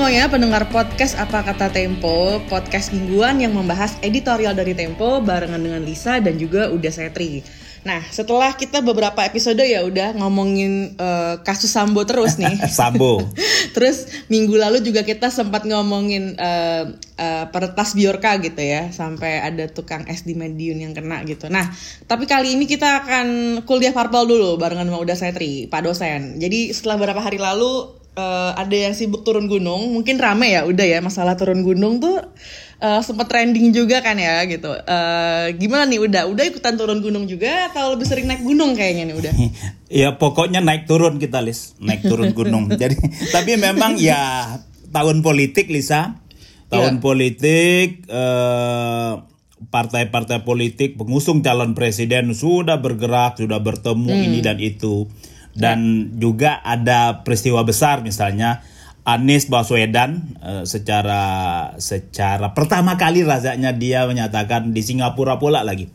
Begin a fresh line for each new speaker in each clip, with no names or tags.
Semuanya pendengar podcast Apa Kata Tempo Podcast mingguan yang membahas editorial dari Tempo Barengan dengan Lisa dan juga Uda Setri. Nah setelah kita beberapa episode ya udah ngomongin uh, kasus Sambo terus nih.
Sambo.
Terus minggu lalu juga kita sempat ngomongin uh, uh, peretas Biorka gitu ya Sampai ada tukang es di Mediun yang kena gitu. Nah tapi kali ini kita akan kuliah parpol dulu barengan sama Uda Setri Pak dosen. Jadi setelah beberapa hari lalu uh, ada yang sibuk turun gunung, mungkin rame ya udah ya masalah turun gunung tuh uh, sempat trending juga kan ya gitu. Uh, gimana nih udah udah ikutan turun gunung juga atau lebih sering naik gunung kayaknya nih udah?
ya pokoknya naik turun kita lis, naik turun gunung. Jadi tapi memang ya tahun politik Lisa, tahun yeah. politik. Uh, partai-partai politik pengusung calon presiden sudah bergerak, sudah bertemu hmm. ini dan itu dan juga ada peristiwa besar misalnya Anies Baswedan uh, secara secara pertama kali rasanya dia menyatakan di Singapura pula lagi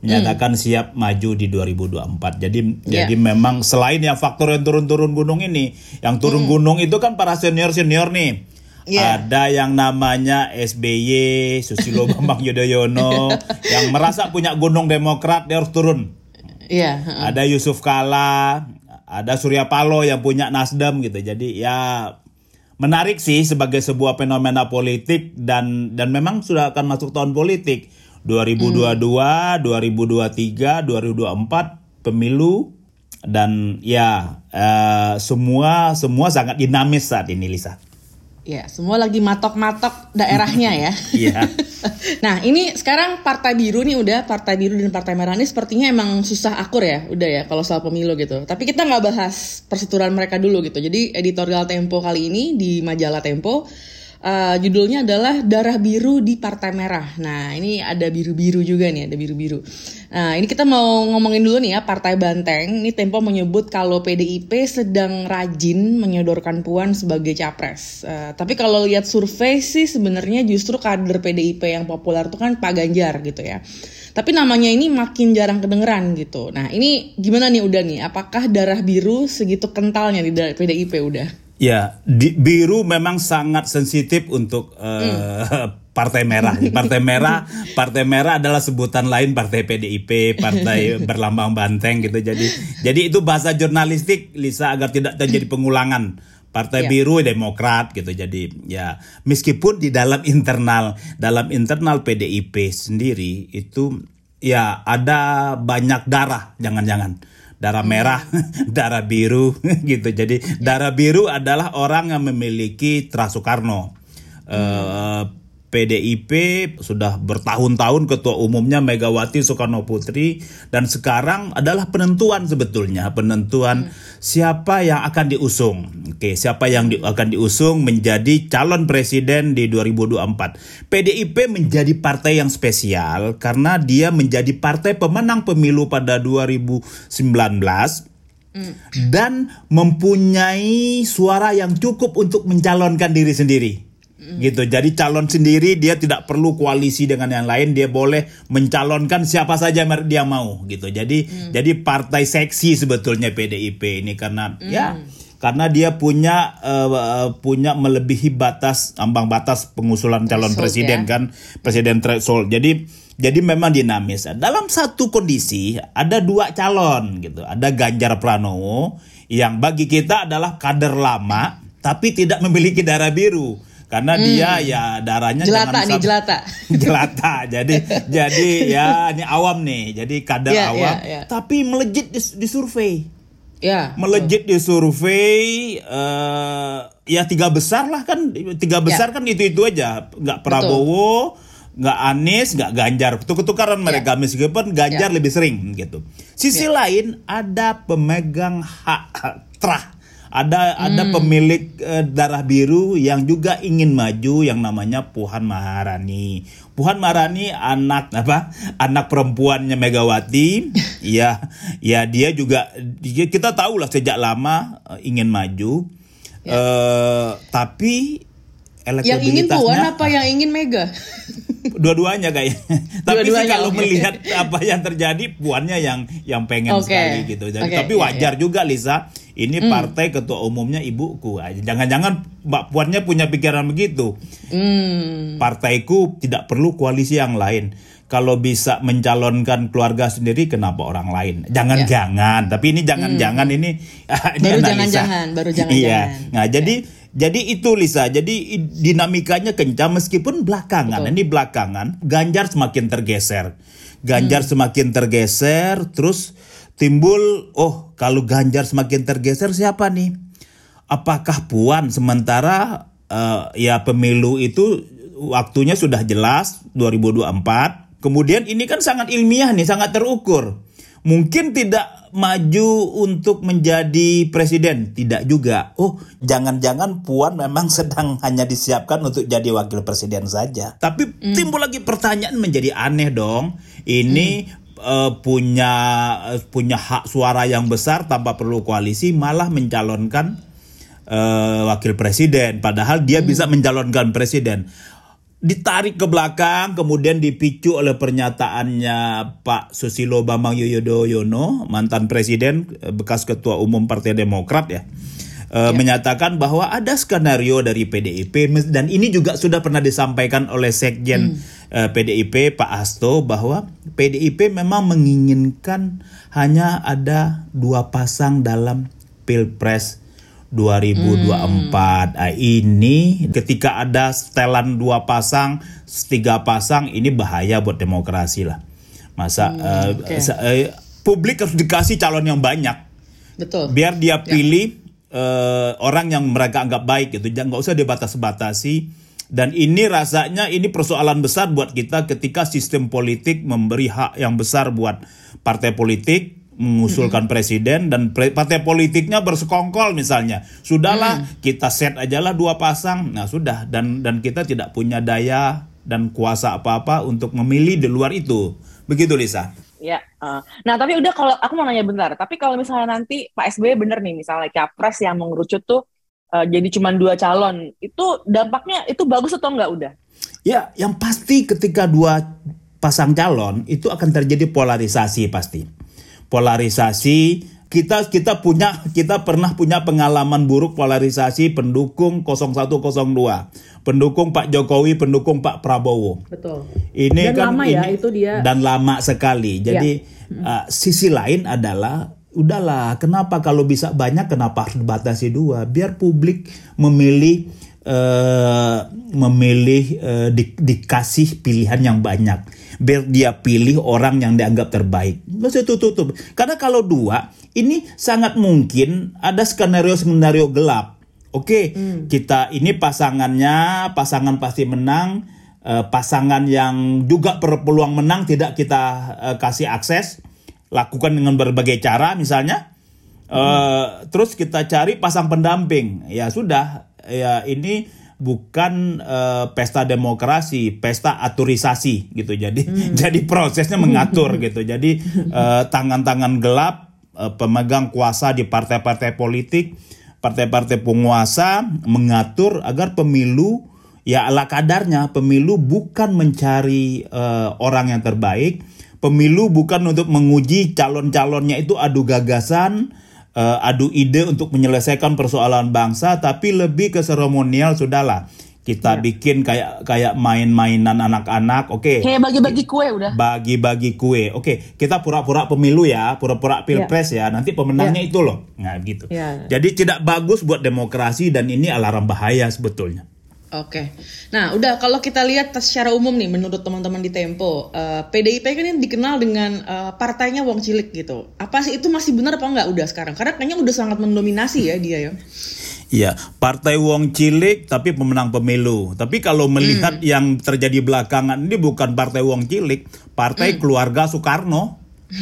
menyatakan hmm. siap maju di 2024. Jadi yeah. jadi memang selain yang faktor yang turun-turun gunung ini, yang turun hmm. gunung itu kan para senior-senior nih. Yeah. Ada yang namanya SBY, Susilo Bambang Yudhoyono yang merasa punya gunung Demokrat dia harus turun.
Yeah. Uh.
Ada Yusuf Kala, ada Surya Paloh yang punya Nasdem gitu. Jadi ya menarik sih sebagai sebuah fenomena politik dan dan memang sudah akan masuk tahun politik 2022, hmm. 2023, 2024 pemilu dan ya uh, semua semua sangat dinamis saat ini Lisa.
Ya, semua lagi matok-matok daerahnya ya.
Iya.
nah, ini sekarang Partai Biru nih udah Partai Biru dan Partai Merah ini sepertinya emang susah akur ya, udah ya kalau soal pemilu gitu. Tapi kita nggak bahas perseturuan mereka dulu gitu. Jadi editorial Tempo kali ini di majalah Tempo uh, judulnya adalah Darah Biru di Partai Merah. Nah, ini ada biru-biru juga nih, ada biru-biru. Nah, ini kita mau ngomongin dulu nih ya Partai Banteng. Ini Tempo menyebut kalau PDIP sedang rajin menyodorkan Puan sebagai capres. Uh, tapi kalau lihat survei sih sebenarnya justru kader PDIP yang populer itu kan Pak Ganjar gitu ya. Tapi namanya ini makin jarang kedengeran gitu. Nah, ini gimana nih udah nih? Apakah darah biru segitu kentalnya di PDIP udah?
Ya, di, biru memang sangat sensitif untuk uh, hmm. Partai Merah. Partai Merah, Partai Merah adalah sebutan lain Partai PDIP, Partai berlambang banteng gitu. Jadi, jadi itu bahasa jurnalistik, Lisa agar tidak terjadi pengulangan. Partai yeah. Biru Demokrat gitu. Jadi ya meskipun di dalam internal dalam internal PDIP sendiri itu ya ada banyak darah, jangan-jangan darah merah, darah biru gitu. Jadi darah biru adalah orang yang memiliki Trans Soekarno. Hmm. Uh, PDIP sudah bertahun-tahun ketua umumnya Megawati Soekarno Putri dan sekarang adalah penentuan sebetulnya penentuan hmm. siapa yang akan diusung. Oke, siapa yang di, akan diusung menjadi calon presiden di 2024. PDIP menjadi partai yang spesial karena dia menjadi partai pemenang pemilu pada 2019 hmm. dan mempunyai suara yang cukup untuk mencalonkan diri sendiri gitu. Jadi calon sendiri dia tidak perlu koalisi dengan yang lain, dia boleh mencalonkan siapa saja dia mau gitu. Jadi mm. jadi partai seksi sebetulnya PDIP ini karena mm. ya karena dia punya uh, punya melebihi batas ambang batas pengusulan calon presiden ya? kan presiden threshold. Jadi jadi memang dinamis. Dalam satu kondisi ada dua calon gitu. Ada Ganjar Pranowo yang bagi kita adalah kader lama tapi tidak memiliki darah biru karena hmm. dia ya darahnya
jelata nih jelata
jelata jadi jadi ya ini awam nih jadi kadar yeah, awam yeah, yeah. tapi melejit di, di survei
ya
melejit di survei uh, ya tiga besar lah kan tiga ya. besar yeah. kan itu itu aja nggak Prabowo nggak Anies nggak Ganjar tukar-tukaran mereka yeah. meskipun Ganjar yeah. lebih sering gitu sisi yeah. lain ada pemegang hak trah ada hmm. ada pemilik uh, darah biru yang juga ingin maju yang namanya Puhan Maharani. Puhan Maharani anak apa? Anak perempuannya Megawati. ya, ya dia juga kita tahu lah sejak lama uh, ingin maju. Ya. Uh, tapi
Yang ingin Puan apa yang ingin Mega?
Dua-duanya kayaknya. tapi sih kalau
oke.
melihat apa yang terjadi, Puannya yang yang pengen
Oke.
sekali gitu. Jadi,
Oke,
tapi
iya,
wajar juga Lisa. Ini
Hmm.
partai ketua umumnya ibuku. Jangan-jangan Mbak Puannya punya pikiran begitu.
Hmm.
Partaiku tidak perlu koalisi yang lain. Kalau bisa mencalonkan keluarga sendiri, kenapa orang lain? Jangan-jangan. Tapi ini jangan-jangan ini, ini
Hmm. Baru jangan-jangan, baru jangan-jangan.
Iya. Nah, jadi jadi itu Lisa. Jadi dinamikanya kencang meskipun belakangan.
Betul.
Ini belakangan Ganjar semakin tergeser.
Hmm.
Ganjar semakin tergeser, terus timbul oh kalau Ganjar semakin tergeser siapa nih? Apakah Puan sementara eh, ya pemilu itu waktunya sudah jelas 2024. Kemudian ini kan sangat ilmiah nih, sangat terukur. Mungkin tidak maju untuk menjadi presiden, tidak juga. Oh, jangan-jangan Puan memang sedang hanya disiapkan untuk jadi wakil presiden saja. Tapi timbul lagi pertanyaan menjadi aneh dong. Ini eh, punya eh, punya hak suara yang besar tanpa perlu koalisi malah mencalonkan eh, wakil presiden padahal dia bisa mencalonkan presiden ditarik ke belakang kemudian dipicu oleh pernyataannya Pak Susilo Bambang Yudhoyono mantan presiden eh, bekas ketua umum Partai Demokrat ya eh, menyatakan bahwa ada skenario dari PDIP dan ini juga sudah pernah disampaikan oleh Sekjen eh, PDIP Pak Hasto bahwa PDIP memang menginginkan hanya ada dua pasang dalam Pilpres 2024 Ah, ini ketika ada setelan dua pasang tiga pasang ini bahaya buat demokrasi lah. Masa
oke.
sa- eh, publik harus dikasih calon yang banyak.
Betul.
biar dia pilih eh, orang yang mereka anggap baik gitu. Jangan nggak usah dibatas-batasi. Dan ini rasanya ini persoalan besar buat kita ketika sistem politik memberi hak yang besar buat partai politik mengusulkan presiden dan pre- partai politiknya bersekongkol misalnya. Sudahlah kita set ajalah dua pasang. Nah sudah. Dan dan kita tidak punya daya dan kuasa apa-apa untuk memilih di luar itu. Begitu Lisa?
Ya, eh, nah tapi udah kalau aku mau nanya bentar, tapi kalau misalnya nanti Pak SBY bener nih, misalnya capres yang mengerucut tuh eh, jadi cuma dua calon, itu dampaknya itu bagus atau enggak udah?
Ya, yang pasti ketika dua pasang calon itu akan terjadi polarisasi pasti. Polarisasi kita kita punya kita pernah punya pengalaman buruk polarisasi pendukung 0102. Pendukung Pak Jokowi, pendukung Pak Prabowo.
Betul.
Ini
Dan
kan
lama ya,
ini-
itu dia-
dan lama sekali. Jadi uh, sisi lain adalah udahlah kenapa kalau bisa banyak kenapa harus dibatasi dua biar publik memilih eh memilih eh, di- dikasih pilihan yang banyak. Biar dia pilih orang yang dianggap terbaik. Maksudnya tutup tutup. Karena kalau dua ini sangat mungkin ada skenario skenario gelap. Oke kita ini pasangannya pasangan pasti menang. Eh, pasangan yang juga berpeluang menang tidak kita eh, kasih akses. Lakukan dengan berbagai cara misalnya Eh, terus kita cari pasang pendamping. Ya sudah. Ya ini bukan eh, pesta demokrasi pesta aturisasi gitu. Jadi jadi prosesnya mengatur gitu. Jadi eh, tangan-tangan gelap eh, pemegang kuasa di partai-partai politik partai-partai penguasa mengatur agar pemilu ya ala kadarnya pemilu bukan mencari eh, orang yang terbaik. Pemilu bukan untuk menguji calon-calonnya itu adu gagasan eh, adu ide untuk menyelesaikan persoalan bangsa tapi lebih ke seremonial sudahlah kita bikin kayak kayak main-mainan anak-anak. Oke.
Kayak bagi-bagi kue udah.
bagi-bagi kue. Oke kita pura-pura pemilu ya pura-pura pilpres ya. Nanti pemenangnya itu loh. Nah gitu.
Ya.
jadi tidak bagus buat demokrasi dan ini alarm bahaya sebetulnya
Oke, nah udah kalau kita lihat secara umum nih menurut teman-teman di Tempo, eh, PDIP kan ini dikenal dengan eh, partainya Wong Cilik gitu. Apa sih itu masih benar apa enggak udah sekarang? Karena kayaknya udah sangat mendominasi ya dia ya.
Iya, Partai Wong Cilik tapi pemenang pemilu. Tapi kalau melihat yang terjadi belakangan ini bukan Partai Wong Cilik, Partai Keluarga Soekarno.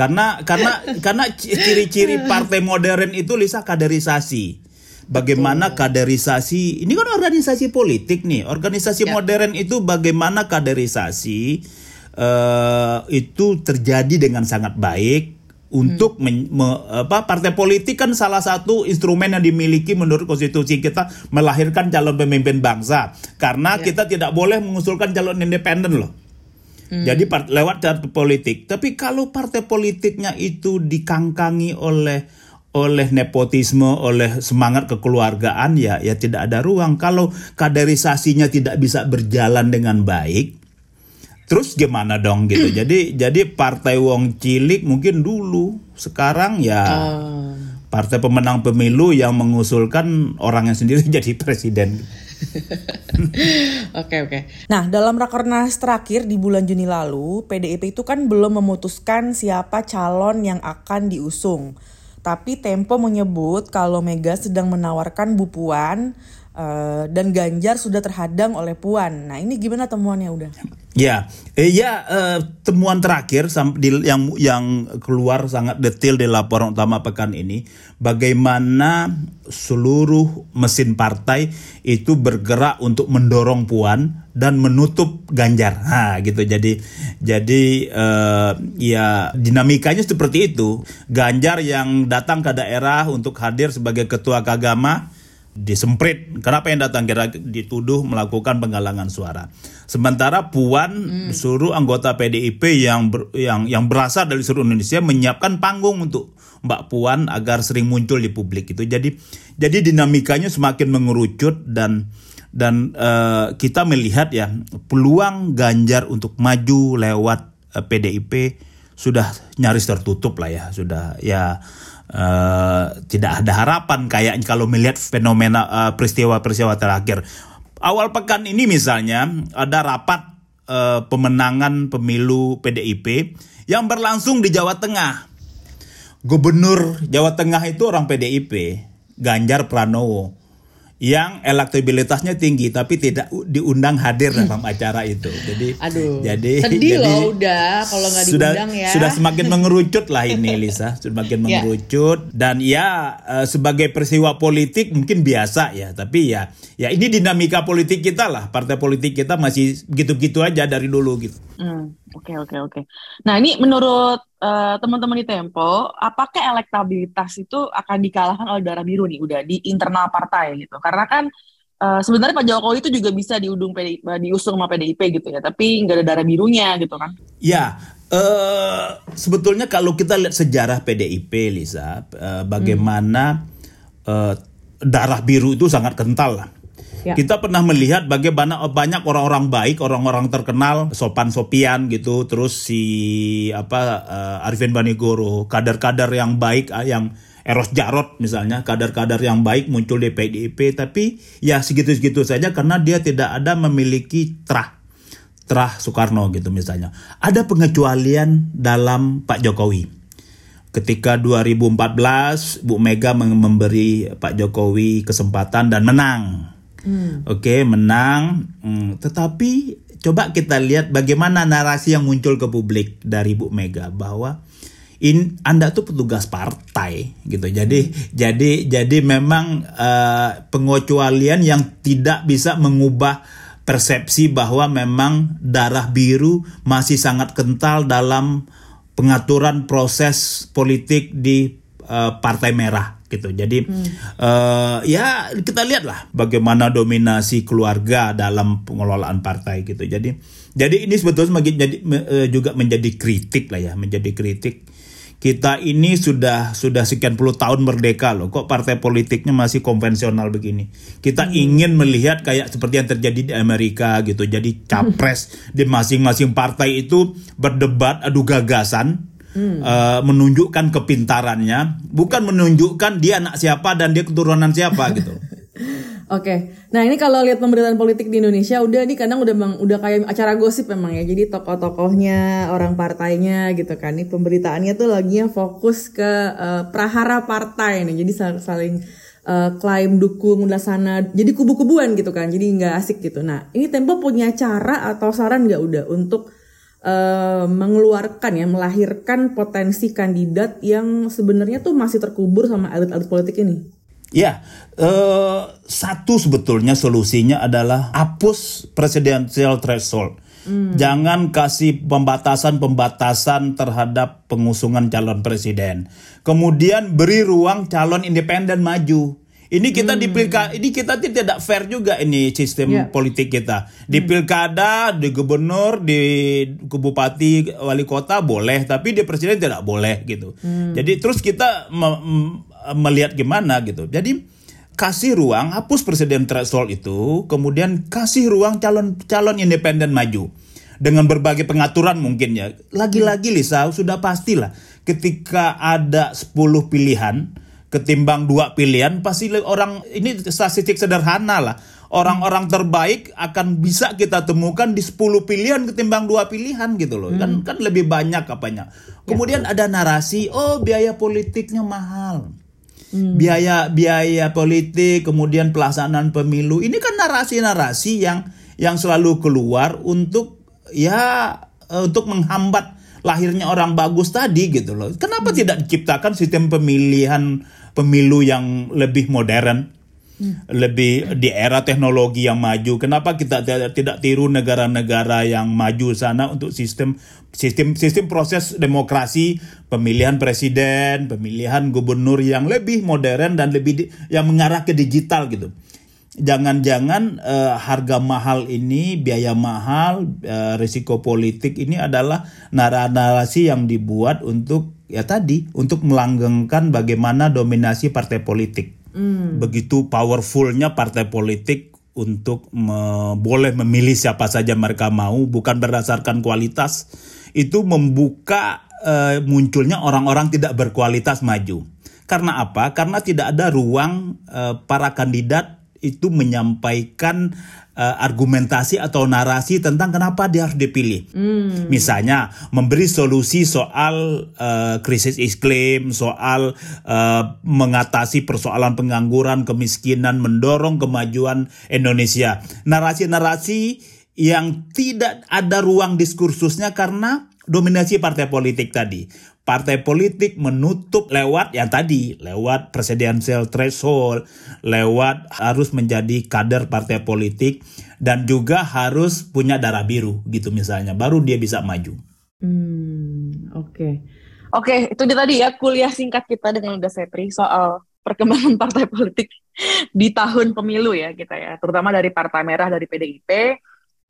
karena karena karena ci- ciri-ciri partai modern itu Lisa kaderisasi. Bagaimana kaderisasi? Ini kan organisasi politik nih. Organisasi
Ya.
modern itu bagaimana kaderisasi eh, itu terjadi dengan sangat baik untuk men, me, apa partai politik kan salah satu instrumen yang dimiliki menurut konstitusi kita melahirkan calon pemimpin bangsa karena
Ya.
kita tidak boleh mengusulkan calon independen loh.
Hmm.
Jadi part, lewat partai politik. Tapi kalau partai politiknya itu dikangkangi oleh oleh nepotisme, oleh semangat kekeluargaan ya ya tidak ada ruang. Kalau kaderisasinya tidak bisa berjalan dengan baik, terus gimana dong gitu. jadi jadi partai wong cilik mungkin dulu, sekarang ya
Oh.
partai pemenang pemilu yang mengusulkan orangnya sendiri jadi presiden.
Oke oke.
Nah, dalam rakernas terakhir di bulan Juni lalu, PDIP itu kan belum memutuskan siapa calon yang akan diusung. Tapi Tempo menyebut kalau Mega sedang menawarkan Bu Eh, dan Ganjar sudah terhadang oleh Puan. Nah, ini gimana temuannya udah?
Ya, eh, ya eh, temuan terakhir yang yang keluar sangat detail di laporan utama pekan ini, bagaimana seluruh mesin partai itu bergerak untuk mendorong Puan dan menutup Ganjar, ha, gitu. Jadi, jadi eh, ya dinamikanya seperti itu. Ganjar yang datang ke daerah untuk hadir sebagai ketua kagama disemprit. Kenapa yang datang kira dituduh melakukan penggalangan suara. Sementara Puan seluruh anggota PDIP yang ber- yang yang berasal dari seluruh Indonesia menyiapkan panggung untuk Mbak Puan agar sering muncul di publik itu. Jadi jadi dinamikanya semakin mengerucut dan dan eh, kita melihat ya peluang Ganjar untuk maju lewat eh, PDIP sudah nyaris tertutup lah ya sudah ya eh, tidak ada harapan kayak kalau melihat fenomena eh, peristiwa-peristiwa terakhir. Awal pekan ini misalnya ada rapat eh, pemenangan pemilu PDIP yang berlangsung di Jawa Tengah. Gubernur Jawa Tengah itu orang PDIP Ganjar Pranowo yang elektabilitasnya tinggi tapi tidak diundang hadir dalam acara itu. Jadi
Aduh.
jadi
Sedih
jadi
loh udah kalau nggak
sudah
diundang ya.
sudah semakin mengerucut lah ini Lisa, semakin
Ya.
mengerucut dan ya eh, sebagai peristiwa politik mungkin biasa ya, tapi ya ya ini dinamika politik kita lah. Partai politik kita masih gitu-gitu aja dari dulu gitu.
Hmm, Oke oke oke. Nah ini menurut eh, teman-teman di Tempo, apakah elektabilitas itu akan dikalahkan oleh darah biru nih udah di internal partai gitu? Karena kan eh, sebenarnya Pak Jokowi itu juga bisa diudung PDI, diusung sama PDIP gitu ya, tapi nggak ada darah birunya gitu kan?
Ya, eh sebetulnya kalau kita lihat sejarah PDIP, Lisa, eh, bagaimana eh, darah biru itu sangat kental lah.
Ya.
Kita pernah melihat bagaimana banyak orang-orang baik, orang-orang terkenal, Sopan Sopian gitu, terus si apa eh, Arifin Banigoro, kader-kader yang baik, eh, yang Eros Jarot misalnya, kader-kader yang baik muncul di PDIP, tapi ya segitu-segitu saja karena dia tidak ada memiliki trah Terah Soekarno gitu misalnya. Ada pengecualian dalam Pak Jokowi. Ketika 2014 Bu Mega mem- memberi Pak Jokowi kesempatan dan menang. Oke, menang. Hmm, tetapi coba kita lihat bagaimana narasi yang muncul ke publik dari Bu Mega bahwa in Anda tuh petugas partai gitu. Jadi jadi jadi memang eh, pengecualian yang tidak bisa mengubah persepsi bahwa memang darah biru masih sangat kental dalam pengaturan proses politik di eh, partai merah gitu. Jadi eh, ya kita lihatlah bagaimana dominasi keluarga dalam pengelolaan partai gitu. Jadi jadi ini sebetulnya menjadi, eh, juga menjadi kritik lah ya, menjadi kritik. Kita ini sudah sudah sekian puluh tahun merdeka loh kok partai politiknya masih konvensional begini? Kita ingin melihat kayak seperti yang terjadi di Amerika gitu. Jadi capres di masing-masing partai itu berdebat adu gagasan eh, menunjukkan kepintarannya bukan menunjukkan dia anak siapa dan dia keturunan siapa gitu
Oke, nah ini kalau lihat pemberitaan politik di Indonesia udah nih kadang udah bang, udah kayak acara gosip memang ya. Jadi tokoh-tokohnya, orang partainya gitu kan. Nih pemberitaannya tuh lagi fokus ke eh, prahara partai nih. Jadi sal- saling eh, klaim dukung udah sana. Jadi kubu-kubuan gitu kan. Jadi nggak asik gitu. Nah ini Tempo punya cara atau saran nggak udah untuk eh, mengeluarkan ya, melahirkan potensi kandidat yang sebenarnya tuh masih terkubur sama elit-elit politik ini.
Ya, eh, satu sebetulnya solusinya adalah hapus presidential threshold. Hmm. Jangan kasih pembatasan-pembatasan terhadap pengusungan calon presiden. Kemudian beri ruang calon independen maju. Ini kita hmm. di pilkada, ini kita tidak fair juga ini sistem yeah. politik kita. Di hmm. pilkada, di gubernur, di bupati, wali kota boleh, tapi di presiden tidak boleh gitu. Hmm. Jadi terus kita me melihat gimana gitu. Jadi kasih ruang, hapus presiden threshold itu, kemudian kasih ruang calon calon independen maju dengan berbagai pengaturan mungkin ya. Lagi-lagi Lisa sudah pastilah ketika ada 10 pilihan ketimbang dua pilihan pasti orang ini statistik sederhana lah. Orang-orang terbaik akan bisa kita temukan di 10 pilihan ketimbang dua pilihan gitu loh. Kan hmm. kan lebih banyak apanya. Kemudian ya, ada narasi oh biaya politiknya mahal. Hmm. biaya biaya politik kemudian pelaksanaan pemilu. Ini kan narasi-narasi yang yang selalu keluar untuk ya eh, untuk menghambat lahirnya orang bagus tadi gitu loh. Kenapa hmm. tidak diciptakan sistem pemilihan pemilu yang lebih modern, hmm. lebih di era teknologi yang maju. Kenapa kita tidak, tiru negara-negara yang maju sana untuk sistem sistem sistem proses demokrasi, pemilihan presiden, pemilihan gubernur yang lebih modern dan lebih di, yang mengarah ke digital gitu. Jangan-jangan uh, harga mahal ini, biaya mahal, uh, risiko politik ini adalah narasi yang dibuat untuk ya tadi untuk melanggengkan bagaimana dominasi partai politik. Hmm. Begitu powerfulnya partai politik untuk me boleh memilih siapa saja mereka mau bukan berdasarkan kualitas itu membuka uh, munculnya orang-orang tidak berkualitas maju. Karena apa? Karena tidak ada ruang uh, para kandidat itu menyampaikan uh, argumentasi atau narasi tentang kenapa dia harus dipilih. Hmm. Misalnya memberi solusi soal uh, krisis iklim, soal uh, mengatasi persoalan pengangguran, kemiskinan, mendorong kemajuan Indonesia. Narasi-narasi yang tidak ada ruang diskursusnya karena dominasi partai politik tadi partai politik menutup lewat yang tadi, lewat presidential threshold, lewat harus menjadi kader partai politik dan juga harus punya darah biru gitu misalnya, baru dia bisa maju.
Hmm, oke. Okay. Okay, itu dia tadi ya kuliah singkat kita dengan Uda Setri soal perkembangan partai politik di tahun pemilu ya kita ya, terutama dari Partai Merah dari PDIP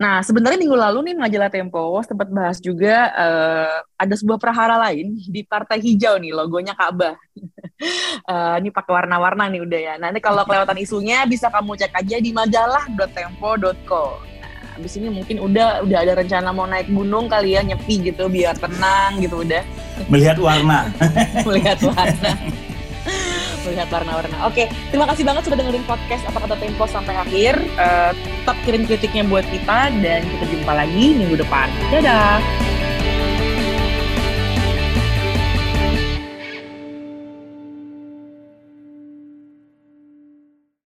Nah, sebenarnya minggu lalu nih majalah Tempo sempat bahas juga uh, ada sebuah perhara lain di Partai Hijau nih, logonya Ka'bah. uh, ini pakai warna-warna nih udah ya. Nanti kalau kelewatan isunya bisa kamu cek aja di majalah.tempo.co. Nah, abis ini mungkin udah udah ada rencana mau naik gunung kali ya nyepi gitu biar tenang gitu udah.
Melihat warna.
Melihat warna melihat warna-warna. Oke, terima kasih banget sudah dengerin podcast apa kata Tempo sampai akhir. Uh, tetap kirim kritiknya buat kita dan kita jumpa lagi minggu depan. Dadah.